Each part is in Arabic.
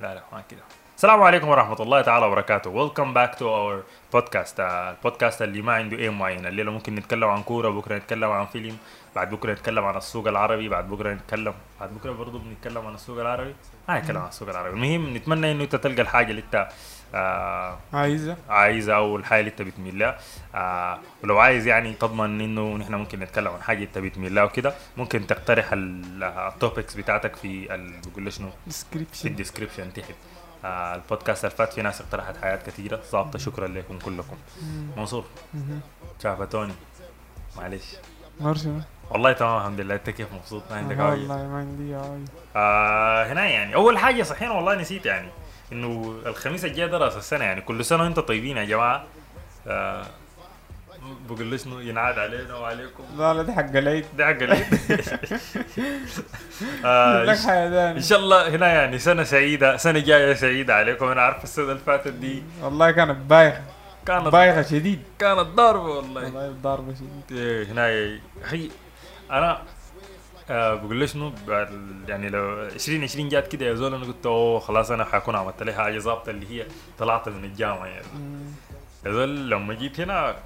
لا لا ما كده. السلام عليكم ورحمة الله تعالى وبركاته. welcome back to our podcast ال podcast اللي ما عنده aim معين الليلة ممكن نتكلم عن كورة بكرة نتكلم عن فيلم بعد بكرة نتكلم عن السوق العربي بعد بكرة نتكلم بعد بكرة برضه بنتكلم عن السوق العربي. ما نتكلم عن السوق العربي. المهم نتمنى إنه أنت تلقى الحاجة اللي أنت آه عايزة؟ عايزها أو الحاجة اللي أنت بتميل لها. آه ولو عايز يعني تضمن إنه نحن ممكن نتكلم عن حاجة أنت بتميل لها وكده ممكن تقترح ال topics بتاعتك في بقول له شنو؟ في ال description تحت. آه البودكاست اللي فات في ناس اقترحت حاجات كثيره ظابطة شكرا لكم كلكم. منصور. شافتوني معلش مرشمة والله تمام الحمد لله. أنت كيف مبسوط؟ ما عندك والله ما عندي آه هنا يعني. أول حاجة صحيح والله نسيت يعني. إنه الخميس الجاي ده راس السنة يعني كل سنة وأنتم طيبين يا جماعة. آه بقول له شنو ينعاد علينا وعليكم؟ لا لا دي حق العيد ده حق العيد آه إن شاء الله هنا يعني سنة سعيدة سنة جاية سعيدة عليكم. أنا عارف السنة اللي فاتت دي والله كانت بايخة. كانت بايخة شديد. كانت ضاربة والله. والله ضاربة شديد. إيه، هنا هي أنا آه بقول له شنو؟ يعني لو 2020 جات كده يا زول أنا قلت أوه خلاص أنا حكون عملت لي حاجة ظابطة اللي هي طلعت من الجامعة يعني. يا زول لما جيت هنا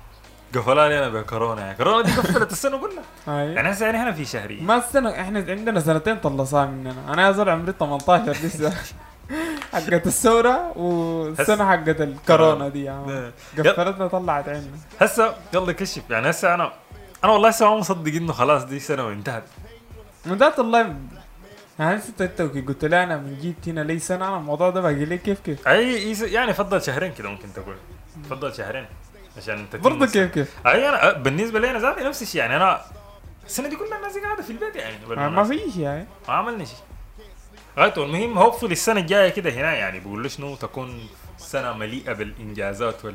قفلها لي انا بكورونا يعني. كورونا دي قفلت السنة كلها. هاي يعني هسه يعني إحنا في شهرين. ما السنة إحنا عندنا سنتين طلصها مننا. أنا يا زول عمري 18 لسه. حقت الثورة والسنة حقت الكورونا دي عم. قفلتنا طلعت عنا هسه يلا كشف. يعني هسه أنا أنا والله هسه ما مصدق إنه خلاص دي سنة وانتهت. من ذات الله. يعني انت انت قلت لي أنا من جيت هنا لي سنة أنا الموضوع ده باقي لي كيف كيف؟ أي يعني فضل شهرين كده ممكن تقول. فضل شهرين عشان تتم برضه. كيف كيف؟ أي أنا بالنسبة لي أنا ذاتي نفس الشيء. يعني أنا السنة دي كلها الناس قاعدة في البيت يعني. ما بالمناسبة. في شيء يعني. ما عملنا شيء. غايته المهم هوبفully السنة الجاية كده هنا يعني بقول له شنو تكون سنة مليئة بالإنجازات وال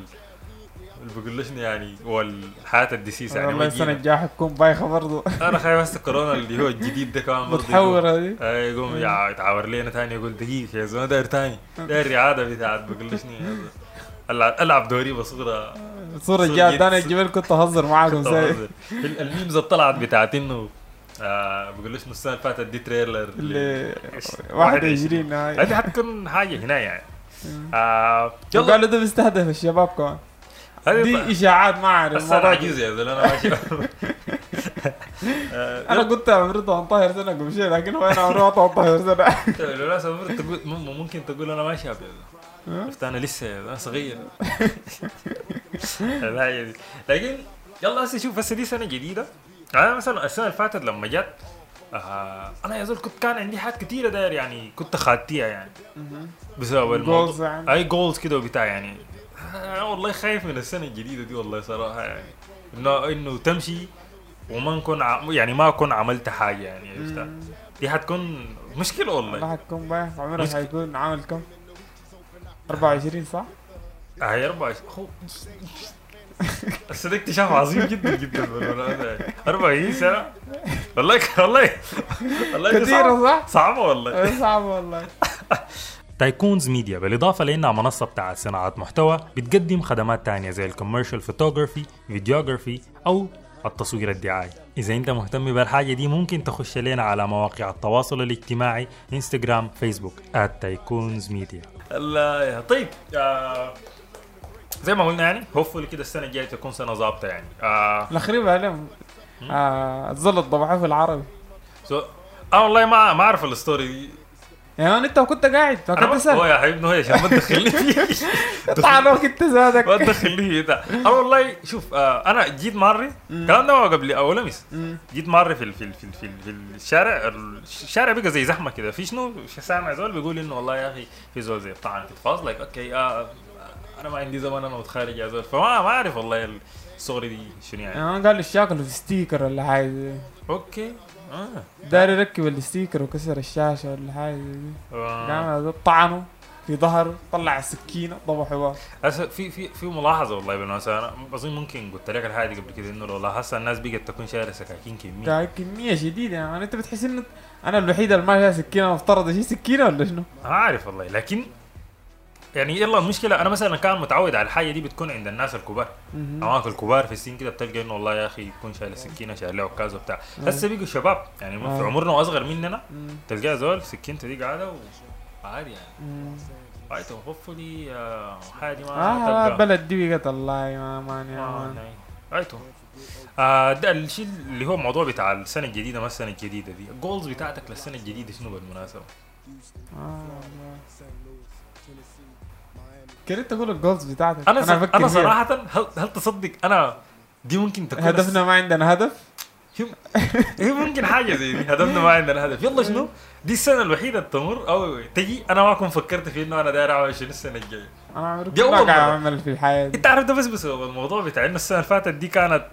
بقول له شنو يعني والحياة الدسيسه يعني والله تجينا. الجاية حتكون بايخة برضه أنا خايف بس كورونا اللي هو الجديد ده كمان برضه يقوم- متحورة دي اي يقوم يع- يتعور لنا ثاني يقول دقيقة يا زلمة داير ثاني داير الرعاده بتاعت شنو يا زلمة. العب ألعب دوري بصوره الصورة صورة الجاية جد. أنا الجبال كنت اهزر معاكم زي ال- الميمز اللي طلعت بتاعت إنه آه بقول شنو السنة اللي فاتت دي تريلر اللي إيش- 21 هاي. هذه حتكون حاجة هنا يعني. آه يلا. قالوا ده بيستهدف الشباب كمان. هذه دي إشاعات ما أعرف بس أنا عجوز يا زلمة أنا ماشي أنا قلت عمري 18 سنة قبل شيء لكن هو أنا عمري 18 سنة. لو ناس المفروض تقول مم- ممكن تقول أنا ما شاب يا زلمة. أنا لسه أنا صغير. لكن يلا هسه شوف هسه دي سنة جديدة. أنا مثلا السنة اللي فاتت لما جت آه أنا يا زول كنت كان عندي حاجات كثيره داير يعني كنت خاتيها يعني. بسبب الموضوع. يعني. أي جولز كده وبتاع يعني. والله خايف من السنة الجديدة دي والله صراحة يعني. إنه إنه تمشي وما نكون ع... يعني ما أكون عملت حاجة يعني عرفتها دي حتكون مشكلة والله. والله حتكون بايخ عمرك. حيكون عامل كم؟ 24 صح؟ هي 24 هو هسه ده اكتشاف عظيم جدا جدا بالمناسبة يعني. 40 سنة؟ والله والله والله كثيرة صعبة. صح؟ صعبة والله. إيه صعب والله. Tycoons Media بالإضافة لأنها منصة بتاعت صناعة محتوى بتقدم خدمات تانية زي ال commercial photography videography أو التصوير الدعائي إذا أنت مهتم بالحاجة دي ممكن تخش لنا على مواقع التواصل الاجتماعي إنستغرام فيسبوك Tycoons Media. الله طيب آه زي ما قلنا يعني hopefully كده السنة الجاية تكون سنة ظابطة يعني. آه الاخير عليهم. آه طبعوه في العربي. so آه والله ما ما أعرف ال story دي. يعني إنت كنت قاعد فكنت ما- هو يا حبيبي هو عشان ما تدخلني فيه. طعنوك انت زادك ما تدخلني فيه ده أنا والله شوف آه أنا جيت مرة الكلام ده قبل أول امس. جيت مرة في ال- في ال- في ال- في, ال- في الشارع الشارع بقى زي زحمة كده. في شنو؟ سامع زول بيقول إنه والله يا أخي في زول زي طعن كده فاز لايك أوكي آه أنا ما عندي زمان أنا متخارج يا زول فما ما أعرف والله الصغري دي شنو يعني. يعني قال الشاكل في ستيكر ولا حاجة. أوكي. آه. داير يركب الستيكر وكسر الشاشة ولا حاجة دي آه. قام طعنه في ظهره طلع السكينة بقى. هسه في في في ملاحظة والله بالمناسبه أنا اظن ممكن قلت لك الحاجة دي قبل كده إنه لو لاحظت الناس بقت تكون شايلة سكاكين كمية. كمية شديدة يعني. أنت بتحس إنه أنا الوحيد اللي ما شايل سكينة مفترض أشيل سكينة ولا شنو؟ ما عارف والله لكن يعني يلا المشكلة أنا مثلا كان متعود على الحاجة دي بتكون عند الناس الكبار. مهم. اماكن الكبار في السن كده بتلقى إنه والله يا أخي يكون شايل سكينة شايل له عكاز وبتاع. هسه بقوا شباب يعني في آه. عمرنا وأصغر مننا. تلقاه زول سكينته دي قاعدة و... عادي يعني. رايته hopefully حاجة ما تبقى. البلد دي بقت الله ما ماني آه، أمان يعني رايته آه ده الشيء اللي هو الموضوع بتاع السنة الجديدة ما السنة الجديدة دي. ال goals بتاعتك للسنة الجديدة شنو بالمناسبة؟ آه، كرهت أقول ال goals بتاعتك. أنا أنا, أنا. صراحة هل, هل تصدق أنا دي ممكن تكون هدفنا ما عندنا هدف؟ هي ممكن حاجة زي دي هدفنا ما عندنا هدف. يلا شنو؟ دي السنة الوحيدة تمر أو تجي. أنا ما اكون فكرت في إنه أنا داير أعمل شنو السنة الجاية. أنا عمري ما. أعمل في الحياة دي. أنت عارف ده بس بسبب الموضوع بتاع إنه السنة اللي فاتت دي كانت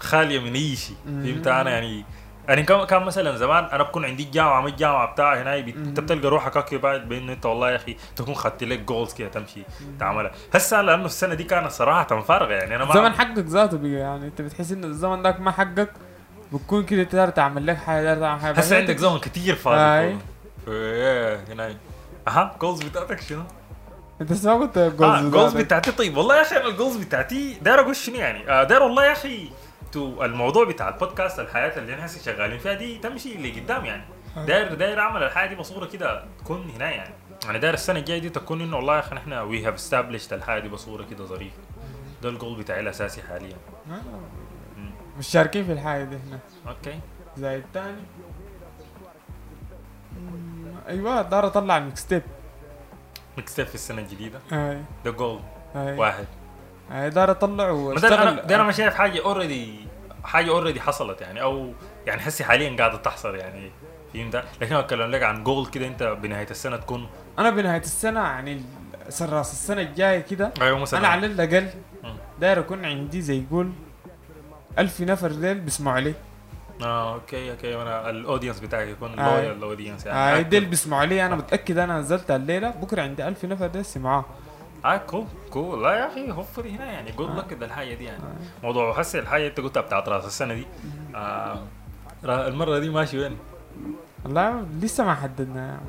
خالية من أي شيء. فهمت؟ أنا يعني يعني كان كان مثلا زمان أنا بكون عندي الجامعة ما الجامعة بتاعي هنا انت. بتلقى روحك occupied بإنه أنت والله يا أخي تكون خدت لك goals كده تمشي تعملها. هسه لأنه السنة دي كانت صراحة فارغه يعني أنا ما الزمن حقك ذاته بقى يعني. أنت بتحس إن الزمن داك ما حقك بتكون كده تقدر تعمل لك حاجة تقدر تعمل حاجة. هسه عندك زمن كتير فاضي. إيه هنا. أها goals بتاعتك شنو؟ أنت ما قلت آه goals goals بتاعتي. طيب والله يا أخي أنا ال goals بتاعتي داير أقول شنو يعني؟ آه داير والله يا أخي تو الموضوع بتاع البودكاست الحياة اللي إحنا شغالين فيها دي تمشي لقدام يعني. داير داير أعمل الحياة دي بصورة كده تكون هنا يعني. يعني داير السنة الجاية دي تكون إنه والله يا أخي نحن we have established الحياة دي بصورة كده ظريفة. ده الجول بتاعي الأساسي حاليا. مم. مش شاركين في الحاجة دي هنا okay. زي الثاني أيوه دار أطلع ال mixtape mix في السنة الجديدة. أي. ده جول واحد. دار اطلع أنا واشتغل. ده أنا ما شايف حاجة already حاجة already حصلت يعني أو يعني حسي حاليا قاعدة تحصل يعني فهمت؟ لكن أتكلم لك عن جول كده أنت بنهاية السنة تكون أنا بنهاية السنة يعني راس السنة الجاية كده أيوه مثلا أنا على الأقل. داير أكون عندي زي يقول ألف نفر ديل بيسمعوا لي. آه okay okay وأنا ال audience بتاعك يكون آه. loyal ال audience يعني. آه آه ديل بيسمعوا لي أنا متأكد أنا نزلت الليلة بكرة عندي ألف نفر ديل سمعوها. آه cool cool لا يا أخي hopefully هنا يعني. good luck ده الحاجة دي يعني. موضوع حسي الحاجة أنت قلتها بتاعت رأس السنة دي. آه المرة دي ماشي وين؟ والله لسه ما حددنا.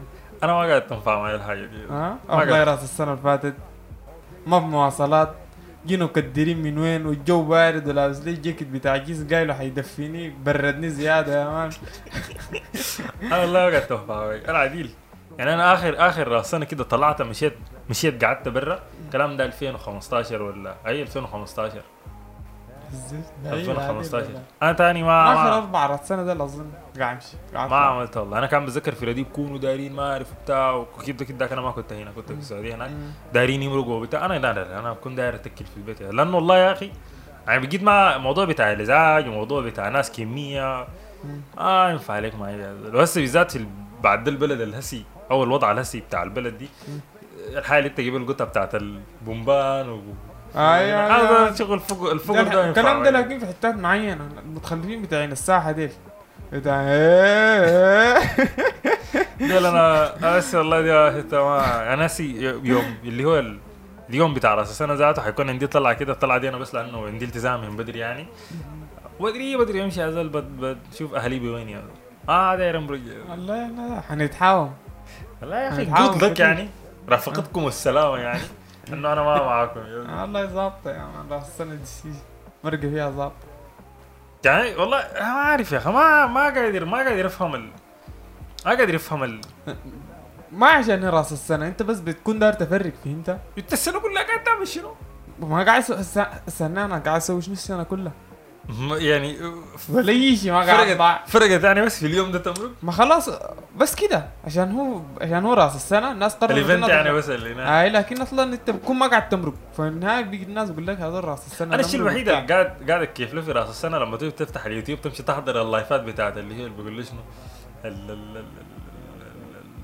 أنا ما قاعد تنفع معي الحاجة دي. ما والله. رأس السنة اللي فاتت ما بمواصلات جينا مكدرين من وين والجو بارد ولابس لي جاكيت بتاع جيس قايله حيدفيني بردني زيادة يا مان. أنا والله ما قاعد تنفع أنا عديل. يعني أنا اخر آخر سنة كده طلعت مشيت مشيت قعدت برا. الكلام ده 2015 ولا؟ أي 2015 أيوة، 2015 عادي. أنا تاني ما آخر ما, أربع راس سنة ده اظن قاعد أمشي. ما عملت والله. أنا كان بتذكر في رديب كونوا دايرين ما أعرف بتاع وكده كده أنا ما كنت هنا. كنت في السعودية هناك. دايرين يمرقوا بتاع أنا لا لا لا أنا كنت داير أتكل في البيت. لأنه والله يا أخي يعني بقيت مع موضوع بتاع الإزعاج وموضوع بتاع ناس كمية. مم. آه ينفع عليك معي وهسه بالذات بعد البلد الهسي. أو الوضع الهسي بتاع البلد دي الحاله اللي انت جايب القطه بتاعت البومبان و أيوه هذا أيوة. شغل الفقر الح- ده الكلام ده معي. لكن في حتات معينة المتخلفين بتاعين الساحة ديل بتاع. دول أنا أنا هسه والله دي أنا هسي يوم اللي هو ال- اليوم بتاع رأس السنة ذاته حيكون عندي طلعة كده الطلعه دي أنا بس لأنه عندي التزام من بدري يعني بدري بدري أمشي ازل بشوف أهلي بوين يا زول. آه داير امرق والله لا حنتحاوم والله يا أخي good luck. يعني رافقتكم السلامة يعني إنه أنا ما معاكم. والله ظابطة يا مان راس السنة دي مرقة فيها ظابطة يعني والله ما عارف يا أخي ما ما قادر ما قادر أفهم ال ما قادر أفهم ال ما عشان راس السنة أنت بس بتكون داير تفرق فهمت أنت السنة كلها قاعد تعمل شنو؟ ما قاعد السنة أنا قاعد أسوي شنو السنة كلها يعني ولا شيء ما قاعد فرقت يعني بس في اليوم ده تمرق ما خلاص بس كده عشان هو عشان هو راس السنة الناس قررت ال event يعني. بس اللي هناك. أي لكن أصلا انت بتكون ما قاعد تمرق ففي النهايه بيجي الناس بيقول لك هذا راس السنة أنا الشيء الوحيد قاعد قاعد كيف له في راس السنة لما تيجي تفتح اليوتيوب تمشي تحضر اللايفات بتاعت اللي هي اللي بيقول لي شنو؟ ال- ال- ال- ال-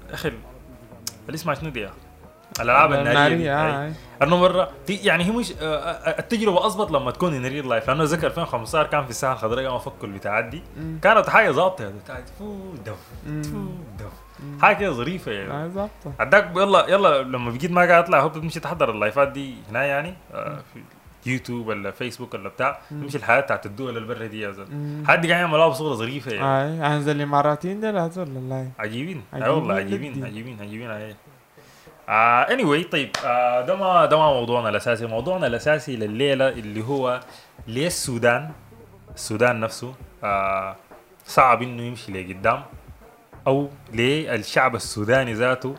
ال- أخي اللي اسمها شنو دي يا؟ أخي؟ الألعاب النارية أي. آه. أنه مرة في يعني هي مش آه، آه، التجربة اضبط لما تكون in real life لأنه ذكر 2015 كان في الساحه الخضراء قام افكوا البتاعات دي. كانت حاجة ظابطة بتاعت فو دف. فو دف. حاجة كده ظريفة يعني آه، ظابطة عداك يلا يلا لما بقيت ما قاعد اطلع هو بتمشي تحضر اللايفات دي هنا يعني آه، في يوتيوب ولا فيسبوك ولا بتاع. تمشي الحياة بتاعت الدول البرة دي يا زلمة. حد قاعد يعملها بصورة ظريفة يعني اي انزل الإماراتيين دول هذول والله عجيبين أي والله. عجيبين عجيبين عجيبين آه anyway طيب آه ده ما ده ما موضوعنا الأساسي. موضوعنا الأساسي لليلة اللي هو ليه السودان السودان نفسه آه صعب إنه يمشي لقدام أو ليه الشعب السوداني ذاته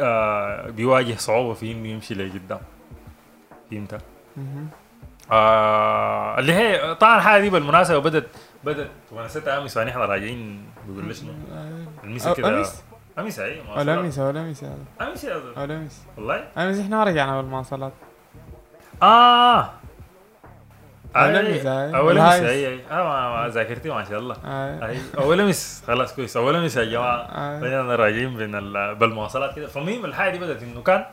آه بيواجه صعوبة في إنه يمشي لقدام. فهمت؟ آه اللي هي طبعا الحاجة دي بالمناسبة بدت بدت ستة امس ونحن راجعين بيقول لي شنو؟ المسا كده. أمس امس اي ولا. امس ولا امس هذا يا زلمه ولا والله؟ امس إحنا ما رجعنا بالمواصلات. آه. أول أي- أمس. اول والهايس. أي أي. ما ذاكرتي ما شاء الله. آه. اول امس خلاص كويس. اول امس يا جماعة. آه. بينا راجعين بين ال- بالمواصلات كده. فالمهم الحاجة دي بدأت إنه كان؟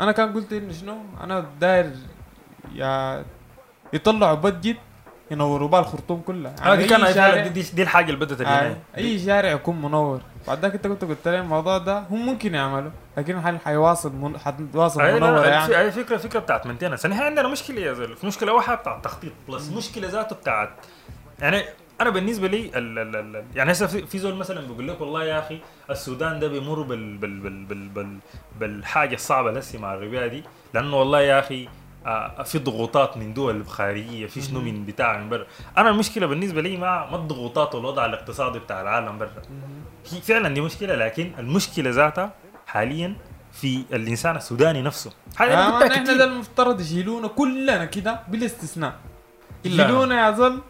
أنا كان قلت إنه شنو؟ أنا داير يا يطلعوا budget ينوروا بها الخرطوم كلها. آه دي كان شارع- دي, دي, الحاجة اللي اللي آه. اي شارع يكون منور. بعد ذاك أنت كنت قلت لي الموضوع ده هم ممكن يعملوا لكن هل حيواصل من... حتواصل هاي منور يعني؟ هاي فكره فكرة بتاعت يعني إحنا عندنا مشكلة يا زلمة. في مشكلة واحدة بتاعت تخطيط plus مشكلة ذاته بتاعت يعني أنا بالنسبة لي ال ال ال يعني هسه في زول مثلا بيقول لك والله يا أخي السودان ده بيمر بال بال بال بال بال بالحاجة الصعبة لسه مع الربيع دي لأنه والله يا أخي في ضغوطات من دول خارجية في شنو من بتاع من برا. أنا المشكلة بالنسبة لي ما ما الضغوطات والوضع الاقتصادي بتاع العالم برا. هي فعلا دي مشكلة لكن المشكلة ذاتها حاليا في الإنسان السوداني نفسه. هذا آه انا إحنا كتير. ده المفترض يشيلونا كلنا كده بلا استثناء يشيلونا يا زول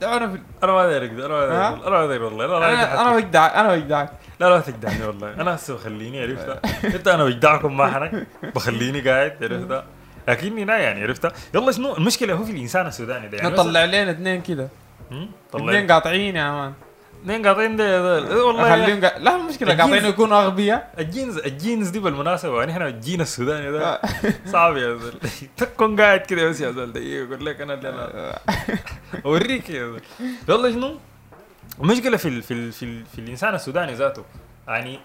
دعونا في أنا ما داير أقدر أنا ما؟ داير أنا داير والله لا لا أنا أنا بجدعك أنا بجدعك لا لا تجدعني والله. أنا هسه بخليني عرفت؟ انت أنا بجدعكم ما حنك بخليني قاعد عرفت؟ لكني نا يعني عرفت يلا شنو؟ المشكلة هو في الإنسان السوداني ده يعني نطلع لنا اثنين كده؟ اثنين قاطعين يا man. اثنين قاطعين ده. إيه والله قا... لا المشكلة قاطعين يكونوا أغبياء. ال genes ال genes دي بالمناسبة يعني إحنا الجين السوداني ده صعب يا زول. تكون قاعد كده بس يا زول دقيقه يقول لك أنا اللي أنا أوريك يا زول. والله شنو؟ المشكلة في ال في ال في, ال في الإنسان السوداني ذاته يعني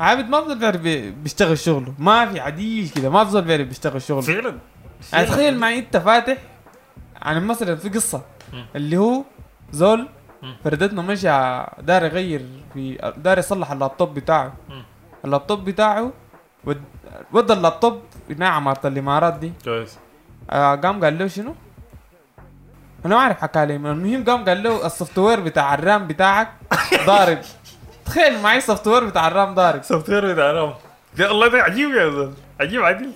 عابد ما بيعرف بي- بيشتغل شغله. ما في عديل كده ما بزول بيعرف بيشتغل شغله. فعلا يعني تخيل معي انت فاتح يعني مثلا في قصة. اللي هو زول. فردتنا مشى دار يغير في دار يصلح اللابتوب بتاعه. اللابتوب بتاعه ود- ودى اللابتوب هنا عمارة الإمارات دي. كويس. آه قام قال له شنو؟ أنا ما أعرف حكى لي. المهم قام قال له ال software بتاع ال RAM بتاعك ضارب. تخيل معي ال software بتاع ال RAM ضارب software بتاع RAM يا الله ده عجيب يا زول عجيب عديل.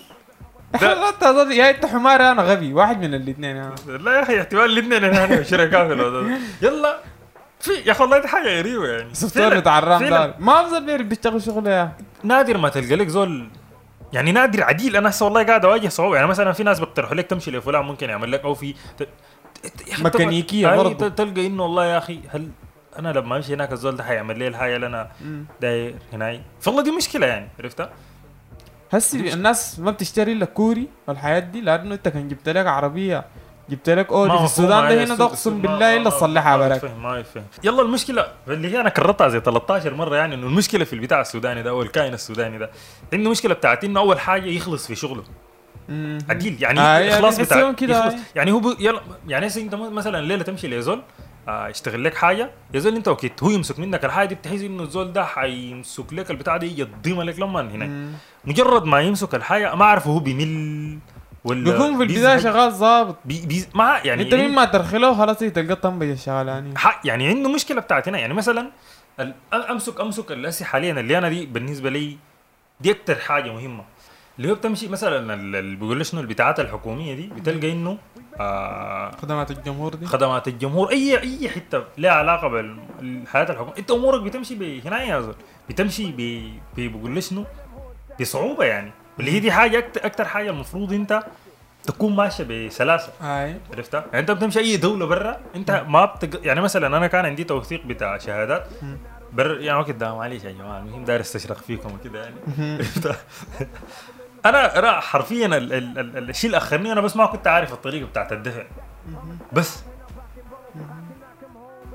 ده- انت يا إنت حمار أنا غبي. واحد من الاثنين يا لا يا أخي احتمال الاثنين إحنا شركاء في الموضوع ده. يلا. في يا أخي والله دي حاجة غريبة يعني. ال software بتاع ال RAM ضارب ما بيعرف بيشتغل شغله يا. نادر ما تلقى لك زول. يعني نادر عديل. أنا هسه والله قاعد أواجه صعوبة. يعني مثلا في ناس بيقترحوا لك تمشي لفلان ممكن يعمل لك. أو في أي برضه. تلقى إنه والله يا أخي هل أنا لما أمشي هناك الزول ده حيعمل لي الحاجة اللي أنا داير هناي فالله دي مشكلة يعني عرفتها؟ هسي الناس ما بتشتري إلا كوري والحياة دي لأنه أنت كان جبت لك عربية جبت لك اودي في السودان ده هنا ده اقسم بالله إلا تصلحها يتفهم ما يتفهم يلا المشكلة اللي هي أنا كررتها زي 13 مرة يعني إنه المشكلة في البتاع السوداني ده أو الكائن السوداني ده عنده مشكلة بتاعت إنه أول حاجة يخلص في شغله. عديل يعني آه، يعني اخلاص بتاع يخلص. يعني هو ب... يلا يعني أنت مثلا الليلة تمشي لزول يشتغل لك حاجة؟ يا زول انت وكيت هو يمسك منك الحاجة دي بتحس إنه الزول ده حيمسك لك البتاع دي يضمها لك لما هناك. مجرد ما يمسك الحاجة ما أعرف هو بيمل ولا بيكون في البداية بيزهق. شغال ظابط بي بي ما يعني أنت مين ما ترخله خلاص هي تلقى الطنبة شغال يعني. يعني عنده مشكلة بتاعت هنا. يعني مثلا امسك أمسك الاسي حاليا اللي أنا دي بالنسبة لي دي أكتر حاجة مهمة. اللي هو بتمشي مثلا ال- اللي بيقول شنو؟ البتاعات الحكومية دي بتلقى إنه آه خدمات الجمهور دي؟ خدمات الجمهور. اي أي حتة لها علاقة بالحياة الحكومية. أنت أمورك بتمشي هنا يا زول بتمشي ب ب- بيقول لي شنو؟ بصعوبة يعني. اللي هي دي حاجة أكتر حاجة المفروض أنت تكون ماشيه بسلاسة. هاي عرفتها؟ يعني أنت بتمشي أي دولة برا أنت ما بتق... يعني مثلا أنا كان عندي توثيق بتاع شهادات. بر يعني وقت ده معلش يا جماعة المهم داير أستشرق فيكم وكده يعني؟ أنا أنا حرفيا ال... ال... ال... الشيء اللي اخرني أنا بس ما كنت عارف الطريقة بتاعت الدفع بس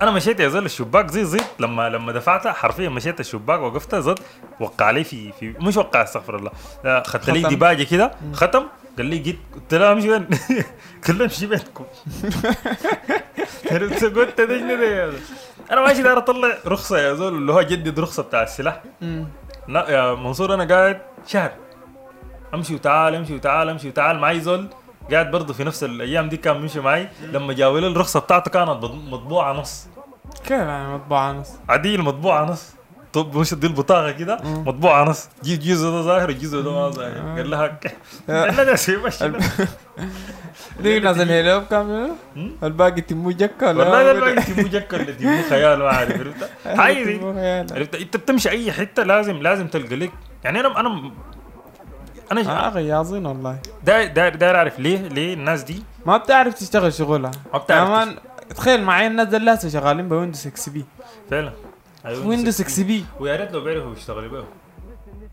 أنا مشيت يا زول الشباك زي زيت لما لما دفعتها حرفيا مشيت الشباك وقفتها زد وقع لي في في مش وقع استغفر الله لا اخذت لي. ديباجة كده ختم قال لي جيت قلت له امشي وين؟ قال لي امشي بيتكم قلت يا زول؟ أنا ماشي داير أطلع رخصة يا زول اللي هو جدد رخصة بتاع السلاح. لا يا منصور أنا قاعد شهر امشي وتعال امشي وتعال امشي وتعال. معي زول قاعد برضه في نفس الأيام دي كان بيمشي معي. لما جاوا لي الرخصة بتاعته كانت مطبوعة نص. كيف يعني مطبوعة نص؟ عديل مطبوعة نص. طب مش دي البطاقة كده. مطبوعة نص. الجزء ده ظاهر والجزء ده ما ظاهر. قال لها قال لها ده شيء ماشي دي ناس. الباقي تمو جكا ولا والله الباقي تيمو جكر اللي تيمو خيال ما عارف عرفت؟ حاجة. عرفت؟ انت بتمشي أي حتة لازم لازم تلقى لك يعني أنا أنا أنا آه غياظين والله. داير داير داير أعرف ليه ليه الناس دي؟ ما بتعرف تشتغل شغلها. ما بتعرف كمان تخيل معي الناس اللي هسه شغالين بويندوز إكس بي. فعلا. أيوة، ويندوز إكس بي. ويا ريت لو بيعرفوا يشتغلوا بيه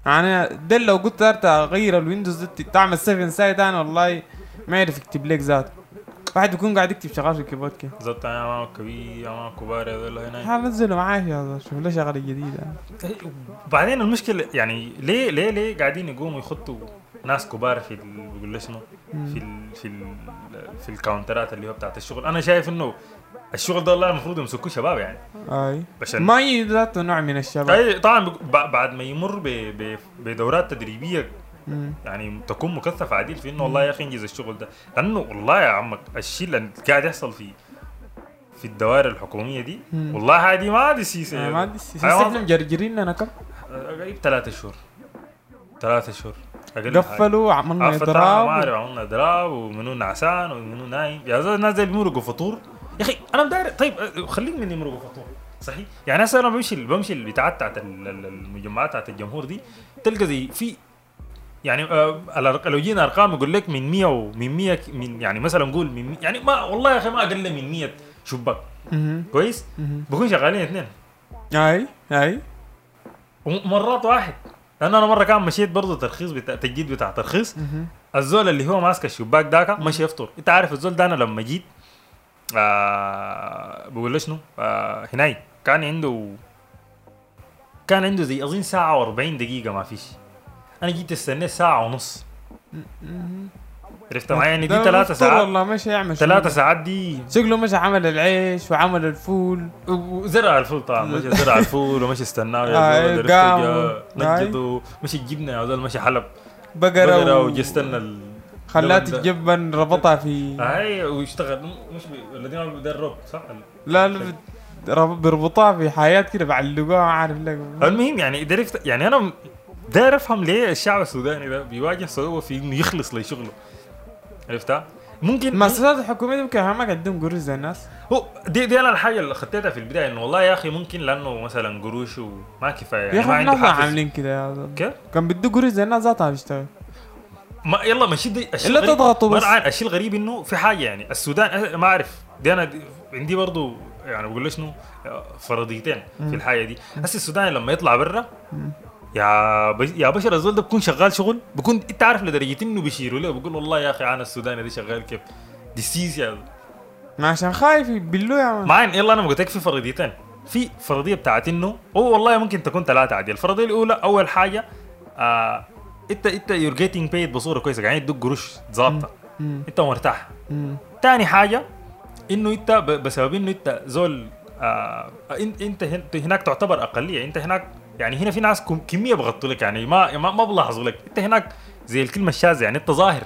يعني ده لو قلت أغير الويندوز تعمل 7 سايت أنا والله ما يعرف يكتب لك ذاته. واحد بيكون قاعد يكتب شغال في الكيبورد كده. زبط أنا ما كبير ما كبار هذول هنا. حنزله معاي يا شوف له شغلة جديدة. وبعدين المشكلة يعني ليه ليه ليه قاعدين يقوموا يخطوا ناس كبار في ال- بيقول شنو؟ في ال في ال في الكاونترات اللي هو بتاعت الشغل. أنا شايف إنه الشغل ده المفروض يمسكوه شباب يعني. أي. عشان ما ذاته نوع من الشباب. أي طبعا بعد ما يمر بدورات تدريبية. يعني تكون مكثفه عديل في إنه والله يا أخي انجز الشغل ده. لأنه والله يا عمك الشيء اللي قاعد يحصل في في الدوائر الحكومية دي. والله هذه ما دي سيسه آه، ما السياسة أيوة. إحنا مجرجرين لنا كم؟ قريب ثلاثة شهور. ثلاثة شهور. قفلوا عملنا عرفت ما إضراب أعرف عملنا إضراب ومنو نعسان ومنو نايم. يا زلمة الناس دي بيمرقوا فطور. يا أخي أنا مداري طيب أه، خليك من يمرقوا فطور. صحيح؟ يعني هسه أنا بمشي بمشي البتاعات بتاعت ال- ال- المجمعات بتاعت الجمهور دي تلقى زي في يعني آه لو جينا أرقام يقول لك من 100 ومن 100 من يعني مثلا نقول من 100 يعني ما والله يا أخي ما أقل من 100 شباك. كويس. بكون شغالين اثنين. اي اي ومرات واحد. لأنه أنا مرة كان مشيت برضه ترخيص بتاع تجديد بتاع ترخيص. الزول اللي هو ماسك الشباك داك مشي يفطر. أنت عارف الزول ده أنا لما جيت آه بقول له شنو؟ آه هناي. كان عنده كان عنده زي أظن ساعة و40 دقيقة ما فيش. أنا جيت استنيت ساعة ونص. عرفت معي يعني دي ده ثلاثة ساعات. والله مش يعمل ثلاثة. ساعات دي. شكله مش عمل العيش وعمل الفول. وزرع الفول طبعا مشي زرع الفول ومشي استناه يا آه. نجده. مشي الجبنة يا زول مشي حلب. بقرة, بقرة و... وجي استنى ال... خلات ده. الجبن ربطها في هاي ويشتغل مش بي... الذين عملوا بيدرب صح؟ لا لا بت- رب- بيربطوها في حياة كده بعلقوها ما عارف لك المهم يعني درفت يعني أنا داير افهم ليه الشعب السوداني ده بيواجه صعوبة في إنه يخلص لشغله. عرفتها؟ ممكن المؤسسات الحكومية دي ممكن ما قدم قروش زي الناس؟ هو دي, دي أنا الحاجة اللي خطيتها في البداية إنه والله يا أخي ممكن لأنه مثلا قروش وما كفاية يا يعني أخي ما عنده عاملين كده يا. كيف؟ كان بده قروش زي الناس ذاتها بيشتغل. ما يلا ماشي دي الشيء الغريب- تضغطوا بس. الشيء الغريب إنه في حاجة يعني السودان ما أعرف. دي أنا دي عندي برضو يعني بقول شنو فرضيتين في الحاجة دي. هسه السوداني لما يطلع برا يا بش يا بشر الزول ده بيكون شغال شغل؟ بيكون إنت عارف لدرجة إنه بيشيروا له. بيقول والله يا أخي أنا السوداني ده شغال كيف؟ دي سيس يا ما عشان خايف يبلوه يا مان معين يلا أنا قلت لك في فرضيتين. في فرضية بتاعت إنه هو والله ممكن تكون ثلاثة عادي. الفرضية الأولى أول حاجة آه انت إنت you're getting paid بصورة كويسة. يعني يدوك قروش ظابطة. إنت مرتاح. مم. تاني حاجة إنه إنت بسبب إنه إنت زول آه انت إنت هن- هناك تعتبر أقلية. إنت هناك يعني هنا في ناس كم- كمية بغطوا لك يعني ما ما, ما بلاحظوا لك انت هناك زي الكلمة الشاذة يعني انت ظاهر.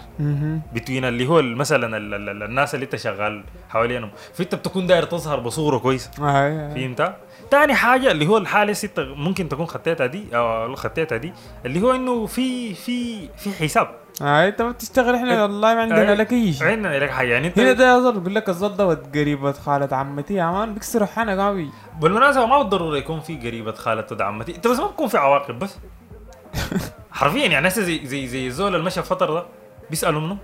between اللي هو مثلا ال- ال- ال- الناس اللي انت شغال حوالينهم فانت بتكون داير تظهر بصورة كويسة آه، آه. فهمت؟ تاني حاجة اللي هو الحالة انت ممكن تكون خطيتها دي أو خطيتها دي اللي هو إنه في في في حساب. آه إنت ما بتشتغل إحنا والله ما عندنا آه، لك إي شيء عندنا لك حاجة. يعني أنت هنا ده بقول لك الزول ده ود قريبة خالة عمتي. يا مان بيكسروا حنك قوي بالمناسبة ما بالضرورة يكون في قريبة خالة ود عمتي. أنت بس ما بكون في عواقب بس. حرفيا يعني هسه زي زي زي الزول اللي مشى فترة ده بيسألوا منه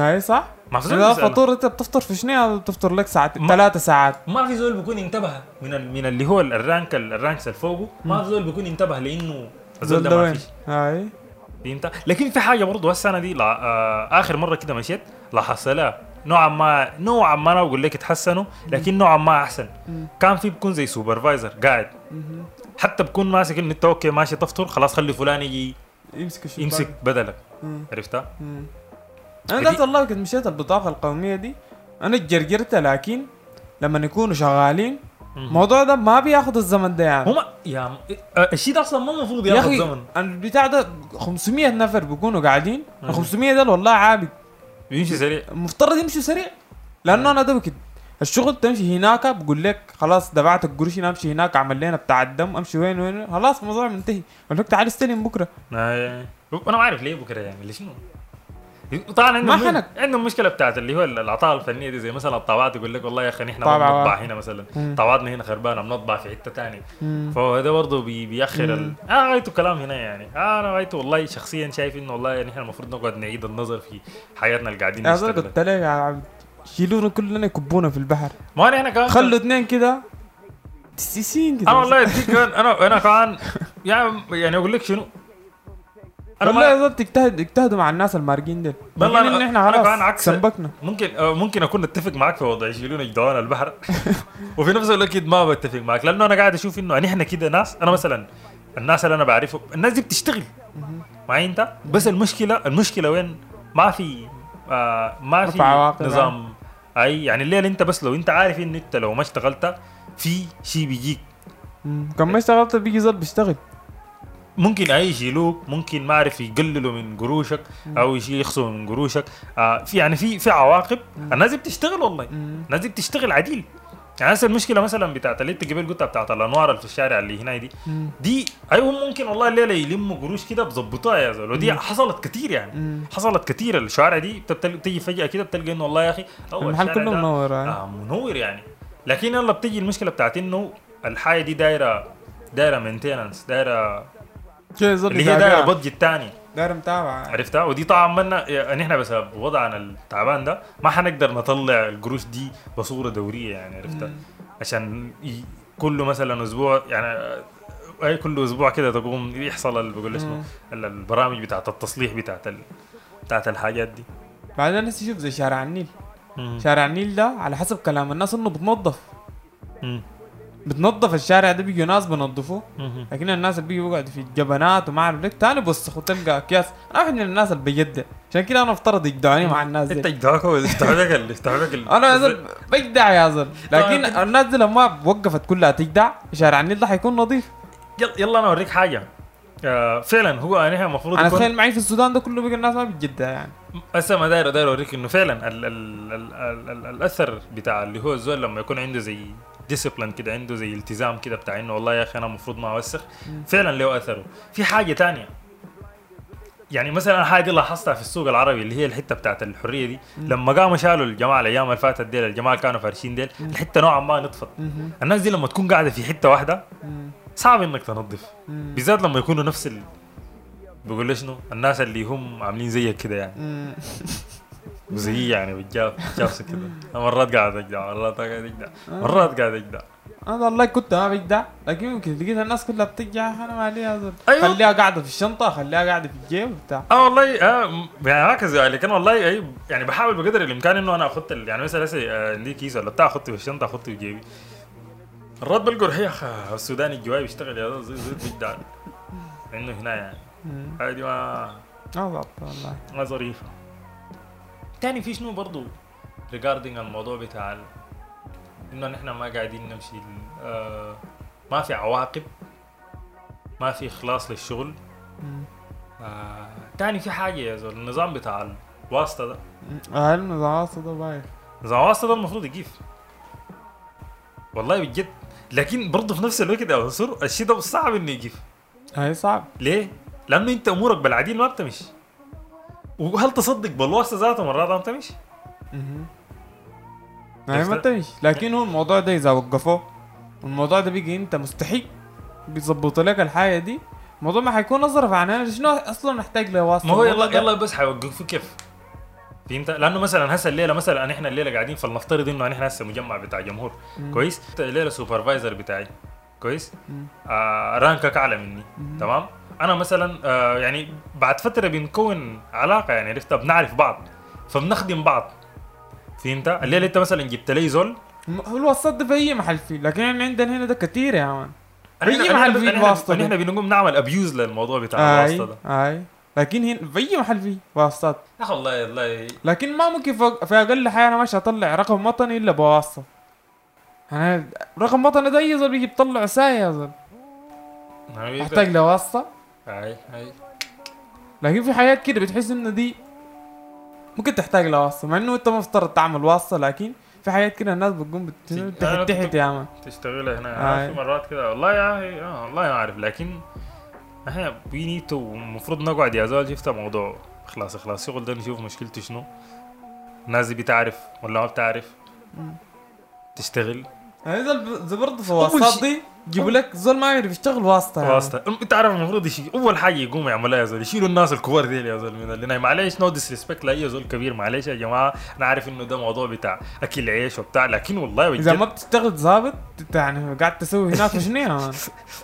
اي صح؟ ما بيسأله. فطور أنت بتفطر في شنو بتفطر لك ساعات ثلاثة ساعات. ما في زول بيكون انتبه من ال- من اللي هو ال rank ال ranks اللي فوقه. ما في زول بيكون انتبه لإنه الزول ده ما فيش. أي. فهمت لكن في حاجة برضه السنة دي لا آه آخر مرة كده مشيت لاحظت لها. نوعا ما نوعا ما أنا بقول لك تحسنوا لكن نوعا ما أحسن. كان في بكون زي supervisor قاعد. حتى بكون ماسك إنه أنت okay ماشي تفطر خلاص خلي فلان يجي يمسك يمسك بدلك. عرفتها؟ أنا ذات والله كنت مشيت البطاقة القومية دي أنا اتجرجرت لكن لما يكونوا شغالين. الموضوع ده ما بياخد الزمن ده يعني. هما يا م- الشيء ده أصلا ما المفروض يا ياخذ أخي زمن البتاع ده 500 نفر بيكونوا قاعدين. ال 500 ده والله عابد. بيمشي سريع. المفترض يمشوا سريع؟ لأنه أنا ده كده الشغل تمشي هناك بقول لك خلاص دفعت القروش أمشي هناك أعمل لنا بتاع الدم أمشي وين وين خلاص الموضوع منتهي. قال لك تعال استلم بكرة. آه، أنا ما عارف ليه بكرة يعمل شنو طبعا ما عندهم حنك. عندهم مشكلة بتاعت اللي هو العطاء الفنية دي زي مثلا الطابعات يقول لك والله يا أخي نحن ما بنطبع. هنا مثلا. طابعاتنا هنا خربانة بنطبع في حتة ثانية. فهذا برضه بي بيأخر ال... مم. أنا رأيته كلام هنا يعني أنا رأيته والله شخصيا شايف إنه والله نحن المفروض نقعد نعيد النظر في حياتنا اللي قاعدين نشتغلها قلت لك يا عبد شيلونا كلنا يكبونا في البحر ما نحن كمان خلوا اثنين كده تسيسين كده أنا والله اديك كمان أنا أنا كمان يعني يعني أقول لك شنو أنا والله يا زول تجتهد اجتهدوا مع الناس المارقين دول والله إن إحنا خلاص عكس- سنبكنا ممكن آه، ممكن أكون أتفق معك في وضع يشيلون يجدعون البحر. وفي نفس الوقت ما بتفق معك لأنه أنا قاعد أشوف إنه نحن كده ناس أنا مثلا الناس اللي أنا بعرفهم الناس دي بتشتغل. معي أنت؟ بس المشكلة المشكلة وين؟ ما في آه ما في عواقب، نظام. أي يعني الليلة أنت بس لو أنت عارف إن أنت لو ما اشتغلت في شيء بيجيك. كم ما اشتغلت بيجي زول بيشتغل. ممكن أي يشيلوك ممكن ما أعرف يقللوا من قروشك أو يخصموا من قروشك. آه في يعني في في عواقب. الناس دي بتشتغل والله. الناس دي بتشتغل عديل. يعني هسه المشكلة مثلا بتاعت اللي أنت قبل قلتها بتاعت الأنوار اللي في الشارع اللي هنا دي. دي أيوه ممكن والله الليلة يلموا قروش كده بظبطوها يا زول ودي حصلت كتير يعني. حصلت كتير. الشوارع دي بتيجي فجأة كده بتلقى إنه والله يا أخي هو المحل كله منور آه. آه منور يعني. لكن يلا بتيجي المشكلة بتاعت إنه الحاجة دي دايره دايرة maintenance دايرة اللي هي دايرة يتابع. budget تاني داير متابعة عرفتها ودي طبعا منا نحن بسبب وضعنا التعبان ده ما حنقدر نطلع القروش دي بصورة دورية يعني عرفتها عشان. كل مثلا أسبوع يعني آه، أي كل أسبوع كده تقوم يحصل بقول اسمه البرامج بتاعت التصليح بتاعت ال... بتاعت الحاجات دي بعدين هسه شوف زي شارع النيل. شارع النيل ده على حسب كلام الناس إنه بتنظف. بتنظف الشارع ده بيجوا ناس بنظفوه. لكن الناس اللي بيجوا يقعدوا في الجبنات وما أعرف ليك تاني بوسخوا تلقى أكياس. أنا واحد من الناس اللي بيجدع عشان كده أنا افترض يجدعوني مع الناس أنت دي ولا استعبك ال- استعبك ال- أنا يا زول بجدع يا لكن طيب. الناس دي لما وقفت كلها تجدع شارع النيل ده حيكون نظيف. يلا يلا أنا أوريك حاجة. آه فعلا هو نحن المفروض أنا اتخيل معي في السودان ده كله بقى الناس ما بتجدع يعني. هسه ما داير داير أوريك إنه فعلا ال ال ال ال ال الأثر بتاع اللي هو الزول لما يكون عنده زي discipline كده عنده زي التزام كده بتاع إنه والله يا أخي أنا المفروض ما أوسخ. فعلا له أثره. في حاجة تانية. يعني مثلا الحاجة دي لاحظتها في السوق العربي اللي هي الحتة بتاعت الحرية دي. لما قاموا شالوا الجماعة الأيام اللي فاتت ديل الجماعة اللي كانوا فارشين ديل الحتة نوعا ما نطفت. مهم. الناس دي لما تكون قاعدة في حتة واحدة مم. صعب إنك تنظف. مم. بالذات لما يكونوا نفس ال... بقول شنو؟ الناس اللي هم عاملين زيك كده يعني. مم. وزي يعني بالجاف جافس كده. مرات قاعد أجدع مرات قاعد أجدع مرات قاعد أجدع. أنا والله كنت ما بجدع لكن يمكن لقيت الناس كلها بتجدع أنا يا زول أيوة. خليها قاعدة في الشنطة خليها قاعدة في الجيب وبتاع. آه والله أه يعني هكذا لكن والله أي يعني بحاول بقدر الإمكان إنه أنا اخذ ال- يعني مثلا هسه آه، عندي كيس ولا بتاع اخذته في الشنطة اخذته في جيبي. مرات بلقى رحية السوداني الجواي بيشتغل يا زول زي زي بيجدع إنه هنا يعني. هذه ما ضبط والله. ما ظريفة. تاني في شنو برضو regarding الموضوع بتاع إنه نحن ما قاعدين نمشي آه ما في عواقب ما في إخلاص للشغل. آه تاني في حاجة يا زول النظام بتاع الواسطة ده. هاي النظام ده بايخ؟ نظام الواسطة ده المفروض يقيف. والله بجد. لكن برضه في نفس الوقت يا منصور الشيء ده صعب إنه يقيف. هاي صعب. ليه؟ لأنه أنت أمورك بالعديل ما بتمشي. وهل تصدق بالواسطة ذاته مرات ما بتمشي؟ هاي ما عرفت؟ تمشي لكن هو الموضوع ده إذا وقفوه والموضوع ده بيجي أنت مستحيل بيظبطوا لك الحاجة دي الموضوع ما حيكون اصرف عن أنا شنو أصلا محتاج له واسطة ما هو الموضوع يلا يلا بس حيوقفوا كيف؟ فهمت؟ لأنه مثلا هسه الليلة مثلا إحنا الليلة قاعدين فلنفترض إنه إحنا هسه مجمع بتاع جمهور مم. كويس؟ الليلة supervisor بتاعي كويس؟ مم. آه rank ك اعلى مني مم. تمام؟ أنا مثلا آه يعني بعد فترة بنكون علاقة يعني عرفت؟ بنعرف بعض فبنخدم بعض. فهمت؟ الليلة أنت مثلا جبت لي زول. هو الواسطه ده في اي محل فيه لكن عندنا هنا ده كتير يا man إحنا أي محل فيه إحنا, الواسطة إحنا, بنقوم نعمل abuse للموضوع بتاع أي الواسطة ده. أي. لكن هنا في اي محل فيه واسطات. يا أخي والله والله. لكن ما ممكن في, في أقل حاجة أنا ماشي أطلع رقم وطني إلا بواسطة. أنا رقم وطني ده أي زول بيجي بيطلع ساي يا زول. محتاج له واسطه اي اي لكن في حاجات كده بتحس انه دي ممكن تحتاج لواسطة مع إنه أنت مفترض تعمل واسطة لكن في حاجات كده الناس بتقوم تحت تحت يا man تشتغل هنا. آه. في مرات كده والله يا أخي آه والله ما أعرف لكن إحنا we need to المفروض نقعد يا زول شفت موضوع خلاص خلاص شغل ده نشوف مشكلته شنو. الناس دي بتعرف ولا ما بتعرف. تشتغل. يعني زول زي برضه في أول واسطات شيء- دي يجيبوا لك زول ما يعرف يشتغل واسطة يا man. واسطة أنت عارف المفروض يشيل أول حاجة يقوموا يعملوها يا زول يشيلوا الناس الكبار دي يا زول من اللي معلش no disrespect لأي زول كبير. معلش يا جماعة أنا عارف إنه ده موضوع بتاع أكل عيش وبتاع لكن والله إذا بجد ما بتشتغل ظابط أنت يعني قاعد تسوي هناك شنو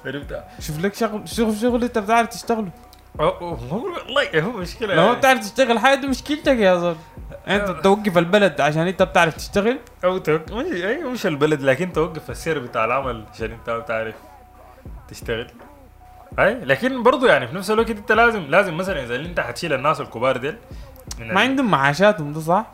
عرفت؟ شوف لك شغل شوف شغل أنت بتعرف تشتغله. والله هو مشكلة. لو ما. بتعرف تشتغل حاجة دي مشكلتك يا زول انت توقف البلد عشان انت بتعرف تشتغل؟ أو توقف. مش اي مش البلد لكن توقف السير بتاع العمل عشان انت ما بتعرف تشتغل. أي لكن برضو يعني في نفس الوقت انت لازم لازم مثلا إذا انت حتشيل الناس الكبار ديل ما عندهم معاشاتهم ده صح؟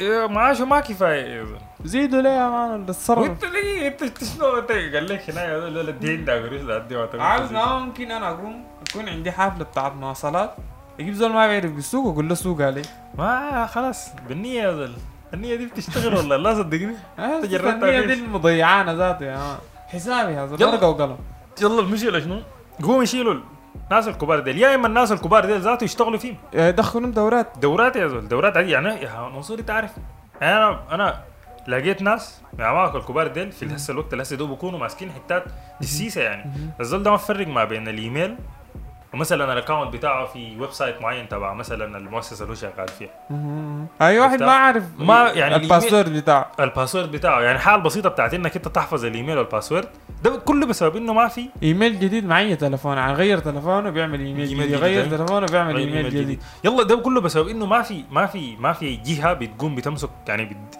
إيه، معاشه ما كفايه يا زول. زيدوا ليه يا مان ولا اتصرف وانت ليه انت شنو انت قال لك هنا يا قروش دي ما تقول عارف. ما ممكن أنا أقوم يكون عندي حفلة بتاعت مواصلات يجيب زول ما بيعرف بالسوق واقول له سوق عليه ما خلاص بالنية يا زول النية دي بتشتغل والله لا صدقني آه، جربتها الثانية كيف؟ دي المضيعانة ذاته يا مان حسابي يا زول يلا. ورقة وقلم يلا المشكلة شنو؟ قوموا يشيلوا الناس الكبار ديل. يا إما الناس الكبار ديل ذاته يشتغلوا فيهم. يدخلهم دورات. دورات يا زول دورات. عادية يعني يا منصور أنت عارف. أنا أنا لقيت ناس من اعمامك الكبار ديل في هسه الوقت اللي هسه دوب بيكونوا ماسكين حتات حساسة يعني. الزول ده ما فرق ما بين الإيميل ومثلا ال account بتاعه في website معين تبع مثلا المؤسسة اللي هو شغال فيها. أي واحد؟ ما عارف ما- يعني الباسورد بتاعه الباسورد بتاعه يعني حال بسيطة بتاعت إنك أنت تحفظ ال email وال password ده كله بسبب إنه ما في إيميل جديد مع اي تلفون يعني غير تلفونه بيعمل email email جديد جديد، غير أي. تلفونه بيعمل إيميل جديد يلا ده كله بسبب إنه ما في ما في ما في جهة بتقوم بتمسك يعني بد...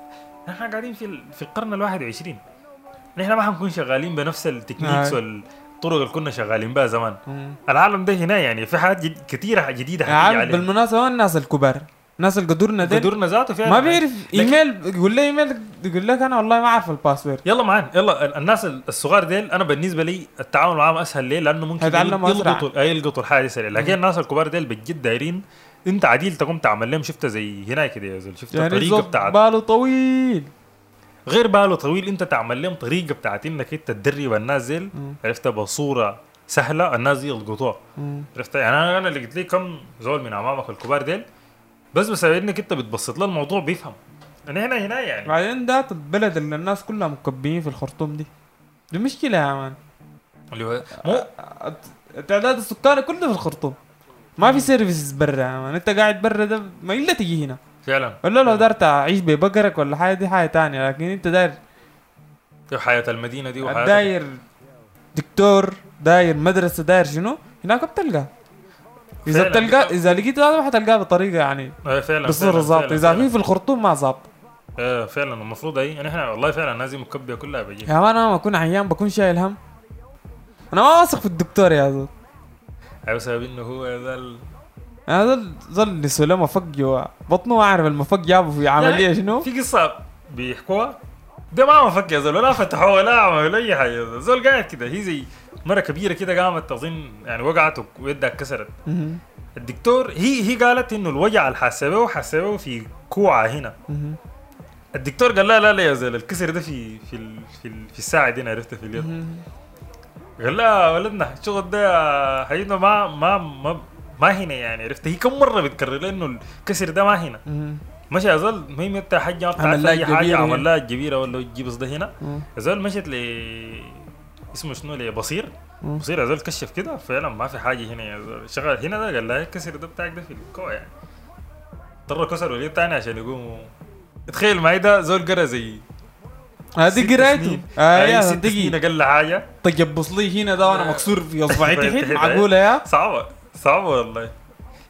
إحنا قاعدين في. في القرن ال 21 نحن ما حنكون شغالين بنفس ال techniques آه. والطرق اللي كنا شغالين بها زمان. مم. العالم ده هنا يعني في حاجات جد... كثيره جديدة بالمناسبة وين الناس الكبار الناس اللي قدرنا ديل. قدرنا ذاته فعلا. ما بيعرف إيميل يقول لي إيميل يقول لك أنا والله ما أعرف ال password. يلا معانا يلا. ال- الناس الصغار ديل أنا بالنسبة لي التعامل معاهم أسهل. ليه؟ لأنه ممكن. يلقطوا يلقطوا الحاجة دي سريع لكن الناس الكبار ديل بجد دايرين. أنت عديل تقوم تعمل لهم شفتها زي هنا كده يا زول شفت يعني الطريقة بتاعت باله طويل. غير باله طويل انت تعمل لهم طريقة بتاعت انك انت تدرب الناس مم. عرفتها بصوره سهلة الناس دي يلقطوها. عرفت؟ يعني أنا أنا لقيت لي كم زول من اعمامك الكبار ديل بس بسبب إنك انت بتبسط له الموضوع بيفهم. أنا هنا هنا يعني. بعدين ذات البلد اللي الناس كلها مكبيين في الخرطوم دي. دي مشكلة يا man اللي هو مو التعداد السكاني كله في الخرطوم. ما في services برا يا man انت قاعد برا ده ما إلا تجي هنا. فعلا. ولا لو دارت أعيش ببقرك ولا حاجة دي حاجة تانية. لكن أنت داير حياة المدينة دي وحياة داير دكتور داير مدرسة داير شنو؟ هناك بتلقى. إذا. بتلقى إذا لقيت هذا حتلقاه بطريقة يعني آه، فعلا بصورة ظابطة. إذا. في في الخرطوم ما ظابط. آه فعلا. المفروض أي يعني إحنا والله فعلا دي مكبيه كلها بيجي يا مان أنا ما أكون عيان بكون شايل هم. أنا ما واثق في الدكتور يا زول. بسبب إنه هو ذا أنا زول نسوا له مفق جوا بطنه ما أعرف المفق جابه في عملية شنو في قصة بيحكوها ده ما مفك يا زول ولا فتحوه ولا عملوا أي حاجة زول. قاعد كده هي زي مرة كبيرة كده قامت اظن يعني وقعت ويدها اتكسرت مهم. الدكتور هي هي قالت إنه الوجع اللي حاسبه حاسبه في كوعة هنا. الدكتور قال لا لا لا يا زول الكسر ده في في ال في, ال في الساعة دي أنا عرفته في اليد. قال لا ولدنا الشغل ده حقيقة ما ما ما ما هنا يعني عرفت؟ هي كم مرة بتكرر له انه الكسر ده ما هنا. مهم. مشى يا زول المهم انت حاجة ما بتعرف عمل لها أي حاجة عمل. لها الجبيره ولا تجيب ده هنا. مم. يا زول مشت ل اسمه شنو؟ لبصير. بصير يا زول كشف كده فعلا ما في حاجة هنا يا زول شغال هنا ده قال لها الكسر ده بتاعك ده في الكوع يعني. اضطر كسر وليد تاني عشان يقوم تخيل معي ده زول قرأ زي هذه قرايته. آه تجي سنين أقل حاجة. تجبص لي هنا ده وأنا مكسور في اصبعي تحت، تحت أي. معقولة يا؟ صعبة. صعبة والله.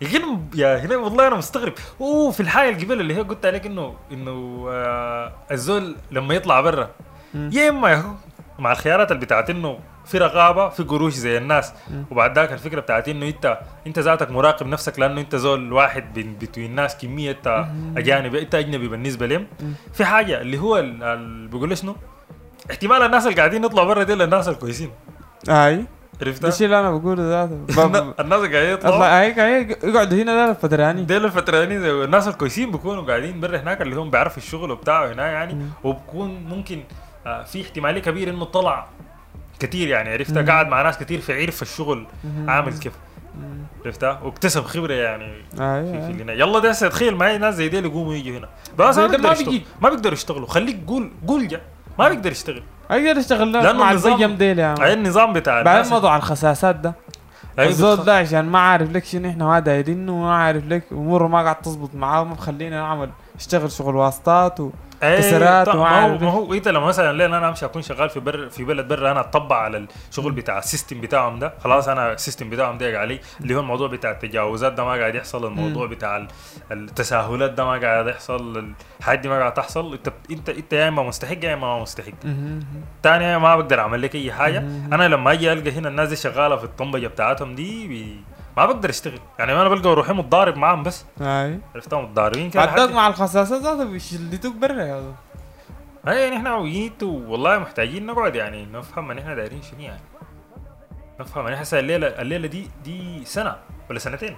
يمكن يا هنا والله أنا مستغرب. أوه في الحاجة اللي قبل اللي هي قلت عليك إنه إنه آه الزول لما يطلع برا. يا إما يا مع الخيارات اللي بتاعت إنه في رقابة في قروش زي الناس. وبعد ذاك الفكرة بتاعت إنه أنت أنت ذاتك مراقب نفسك لأنه أنت زول واحد بين between الناس كمية انت أجانب أنت أجنبي بالنسبة لهم. في حاجة اللي هو ال- ال- بيقول شنو؟ احتمال الناس اللي قاعدين يطلعوا برا دي الناس الكويسين. أي. عرفتها؟ الشيء اللي أنا بقوله ذاته الناس قاعدين يطلعوا. هيك هيك يقعدوا هنا ده الفتراني. ديل الفترانين زي- الناس الكويسين بيكونوا قاعدين برا هناك اللي هم بيعرفوا الشغل وبتاعه هنا يعني. وبكون ممكن آه، في احتمالية كبيره إنه طلع كتير يعني. عرفتها مم. قاعد مع ناس كتير فعرف الشغل عامل كيف. عرفتها واكتسب خبرة يعني أيوه في, في أيوة. اللي يلا ده هسه تخيل معي ناس زي ديل يقوموا يجوا هنا. بس ما ده بيقدر ما يشتغل بيجي. ما بيقدر يشتغلوا. خليك قول قول جا. ما بيقدر يشتغل. أقدر أشتغل مع النظام- البيم ديل يا عم. النظام بتاع بعدين موضوع الخساسات ده. الزول بتخ- ده عشان ما عارف لك شنو إحنا ما دايرينه وما عارف لك أموره ما قاعد تزبط معاه وما مخلينا نعمل اشتغل شغل واسطات و... إيه كسرات ما هو ما هو انت لما مثلا لين أنا أمشي أكون شغال في بر في بلد برا أنا أطبق على الشغل بتاع ال system بتاعهم ده. خلاص أنا ال system بتاعهم ده علي اللي هو الموضوع بتاع التجاوزات ده ما قاعد يحصل الموضوع بتاع ال- التساهلات ده ما قاعد يحصل الحاجات دي ما قاعد تحصل. انت انت انت يا إما مستحق يا إما ما مستحق. تاني ما بقدر أعمل لك أي حاجة. أنا لما أجي ألقى هنا الناس دي شغالة في الطنبجة بتاعتهم دي بي... ما بقدر أشتغل. يعني أنا بلقى روحي متضارب معاهم بس. أي. عرفتها متضاربين كده بعدك مع الخساسات ذاته بيشلتوك برا يا. أي نحن وجيت والله محتاجين نقعد يعني نفهم إن إحنا دايرين شنو يعني. نفهم إن هسه الليلة الليلة دي دي سنة ولا سنتين؟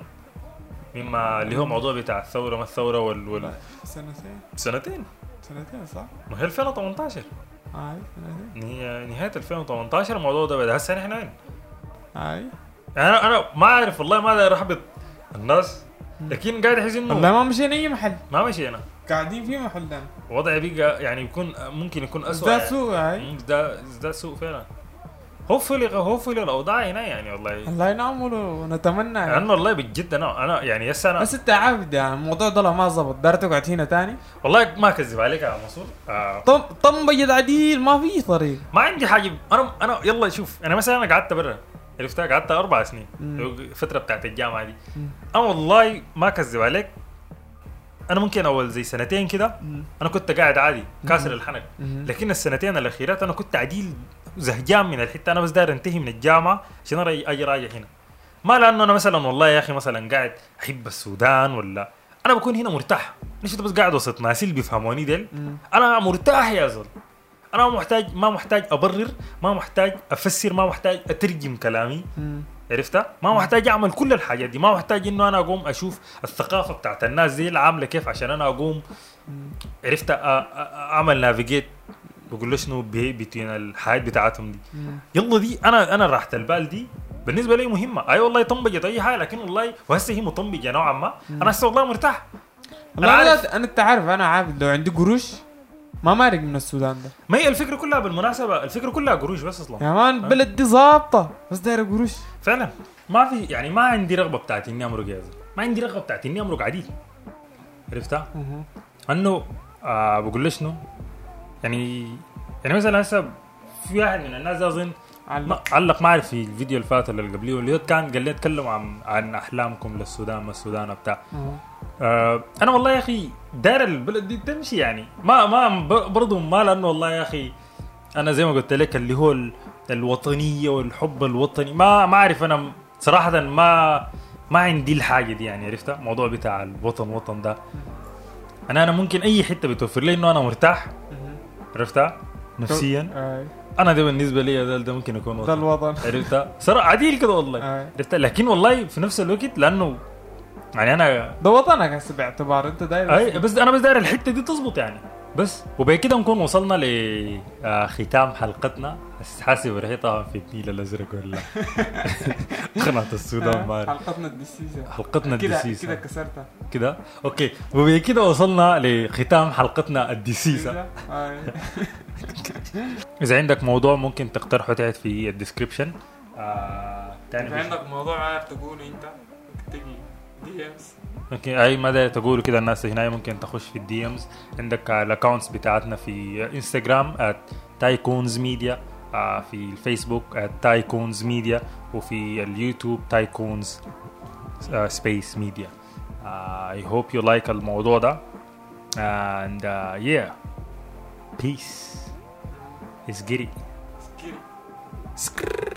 مما اللي هو موضوع بتاع الثورة ما الثورة وال, وال... سنتين. سنتين؟ سنتين صح؟ ما هي 2018 أي سنتين. نهاية 2018 الموضوع ده بدا هسه نحن وين؟ أي. يعني أنا أنا ما أعرف والله ما داير أحبط الناس لكن قاعد أحس والله إنه ما مشينا أي محل. ما مشينا. قاعدين في محلنا وضعي بقى يعني يكون ممكن يكون اسوء ده يعني. سوق هاي ده ده سوء فعلا. هوفلي هوفلي الأوضاع هنا يعني والله. الله ينعم ونتمنى يعني. أنا والله بجد أنا أنا يعني يس أنا بس أنت عارف يعني الموضوع ده ما ظبط دار تقعد هنا تاني؟ والله ما أكذب عليك يا منصور آه. طم طم بيض عديل ما في طريق. ما عندي حاجة أنا أنا يلا شوف أنا مثلا أنا قعدت برا. عرفتها قعدت أربع سنين. الفترة بتاعت الجامعة دي. أنا والله ما اكذب عليك. أنا ممكن أول زي سنتين كده أنا كنت قاعد عادي كاسر الحنك. لكن السنتين الأخيرات أنا كنت عديل زهجان من الحتة. أنا بس داير انتهي من الجامعة عشان أجي راجع هنا. ما لأنه أنا مثلا والله يا أخي مثلا قاعد أحب السودان ولا. أنا بكون هنا مرتاح. ليش بس قاعد وسط ناس اللي بيفهموني ديل. أنا مرتاح يا زول. أنا ما محتاج ما محتاج أبرر ما محتاج أفسر ما محتاج أترجم كلامي. عرفتها؟ ما محتاج أعمل كل الحاجات دي. ما محتاج إنه أنا أقوم أشوف الثقافة بتاعت الناس دي عاملة كيف عشان أنا أقوم. عرفت؟ أعمل نافيجيت بقول له شنو بين الحياة بتاعتهم دي. يلا دي أنا أنا راحه البال دي. بالنسبة لي مهمة. أي والله طنبجت أي حاجة لكن والله وهسه هي مطنبجة نوعا ما. أنا هسه والله مرتاح. لا أنا عارف. أنا أنت عارف أنا عارف. لو عندي قروش ما مارق من السودان ده. ما هي الفكرة كلها بالمناسبة الفكرة كلها قروش بس أصلا. يا مان البلد دي ظابطة. بس دايرة قروش. فعلا. ما في يعني ما عندي رغبة بتاعت إني أمرق يا ما عندي رغبة بتاعت إني أمرق عديل. عرفتها؟ أنه آه بقول شنو؟ يعني يعني مثلا هسه في واحد من الناس أظن ما علق ما اعرف في الفيديو اللي فات ولا اللي قبليه اللي كان قال لي اتكلم عن عن أحلامكم للسودان ما السودان بتاع. آه أنا والله يا أخي داير البلد دي تمشي يعني. ما ما برضه ما لأنه والله يا أخي أنا زي ما قلت لك اللي هو ال- الوطنية والحب الوطني. ما ما أعرف أنا صراحة ما ما عندي الحاجة دي يعني عرفتها الموضوع بتاع الوطن وطن ده. أنا أنا ممكن أي حتة بتوفر لي إنه أنا مرتاح. عرفتها نفسيا. أنا ده بالنسبة لي ده, ده ممكن يكون ده وطن. الوطن. عرفتها صراحة عديل كده والله. عرفتها لكن والله في نفس الوقت لأنه يعني أنا ده وطنك هسه باعتبار أنت داير أي بس أنا بس داير الحته دي تزبط يعني. بس وبكده نكون وصلنا لختام حلقتنا. بس حاسب ريحتها في النيل الأزرق ولا قناة السودان ما أعرف. حلقتنا الدسيسة. حلقتنا كده الدسيسة. كده كسرتها. كده؟ okay. وبكده وصلنا لختام حلقتنا الدسيسة. آي. إذا عندك موضوع ممكن تقترحه تحت في ال description آه إذا عندك موضوع عارف تقوله أنت. امس okay أي مدى تقولوا كده الناس هنا ممكن تخش في ال DMs عندك ال accounts بتاعتنا في انستغرام Tycoons Media في الفيسبوك Tycoons Media وفي اليوتيوب Tycoons Space Media I hope you like الموضوع ده. And uh, yeah. Peace. Let's get it كده Skrrr.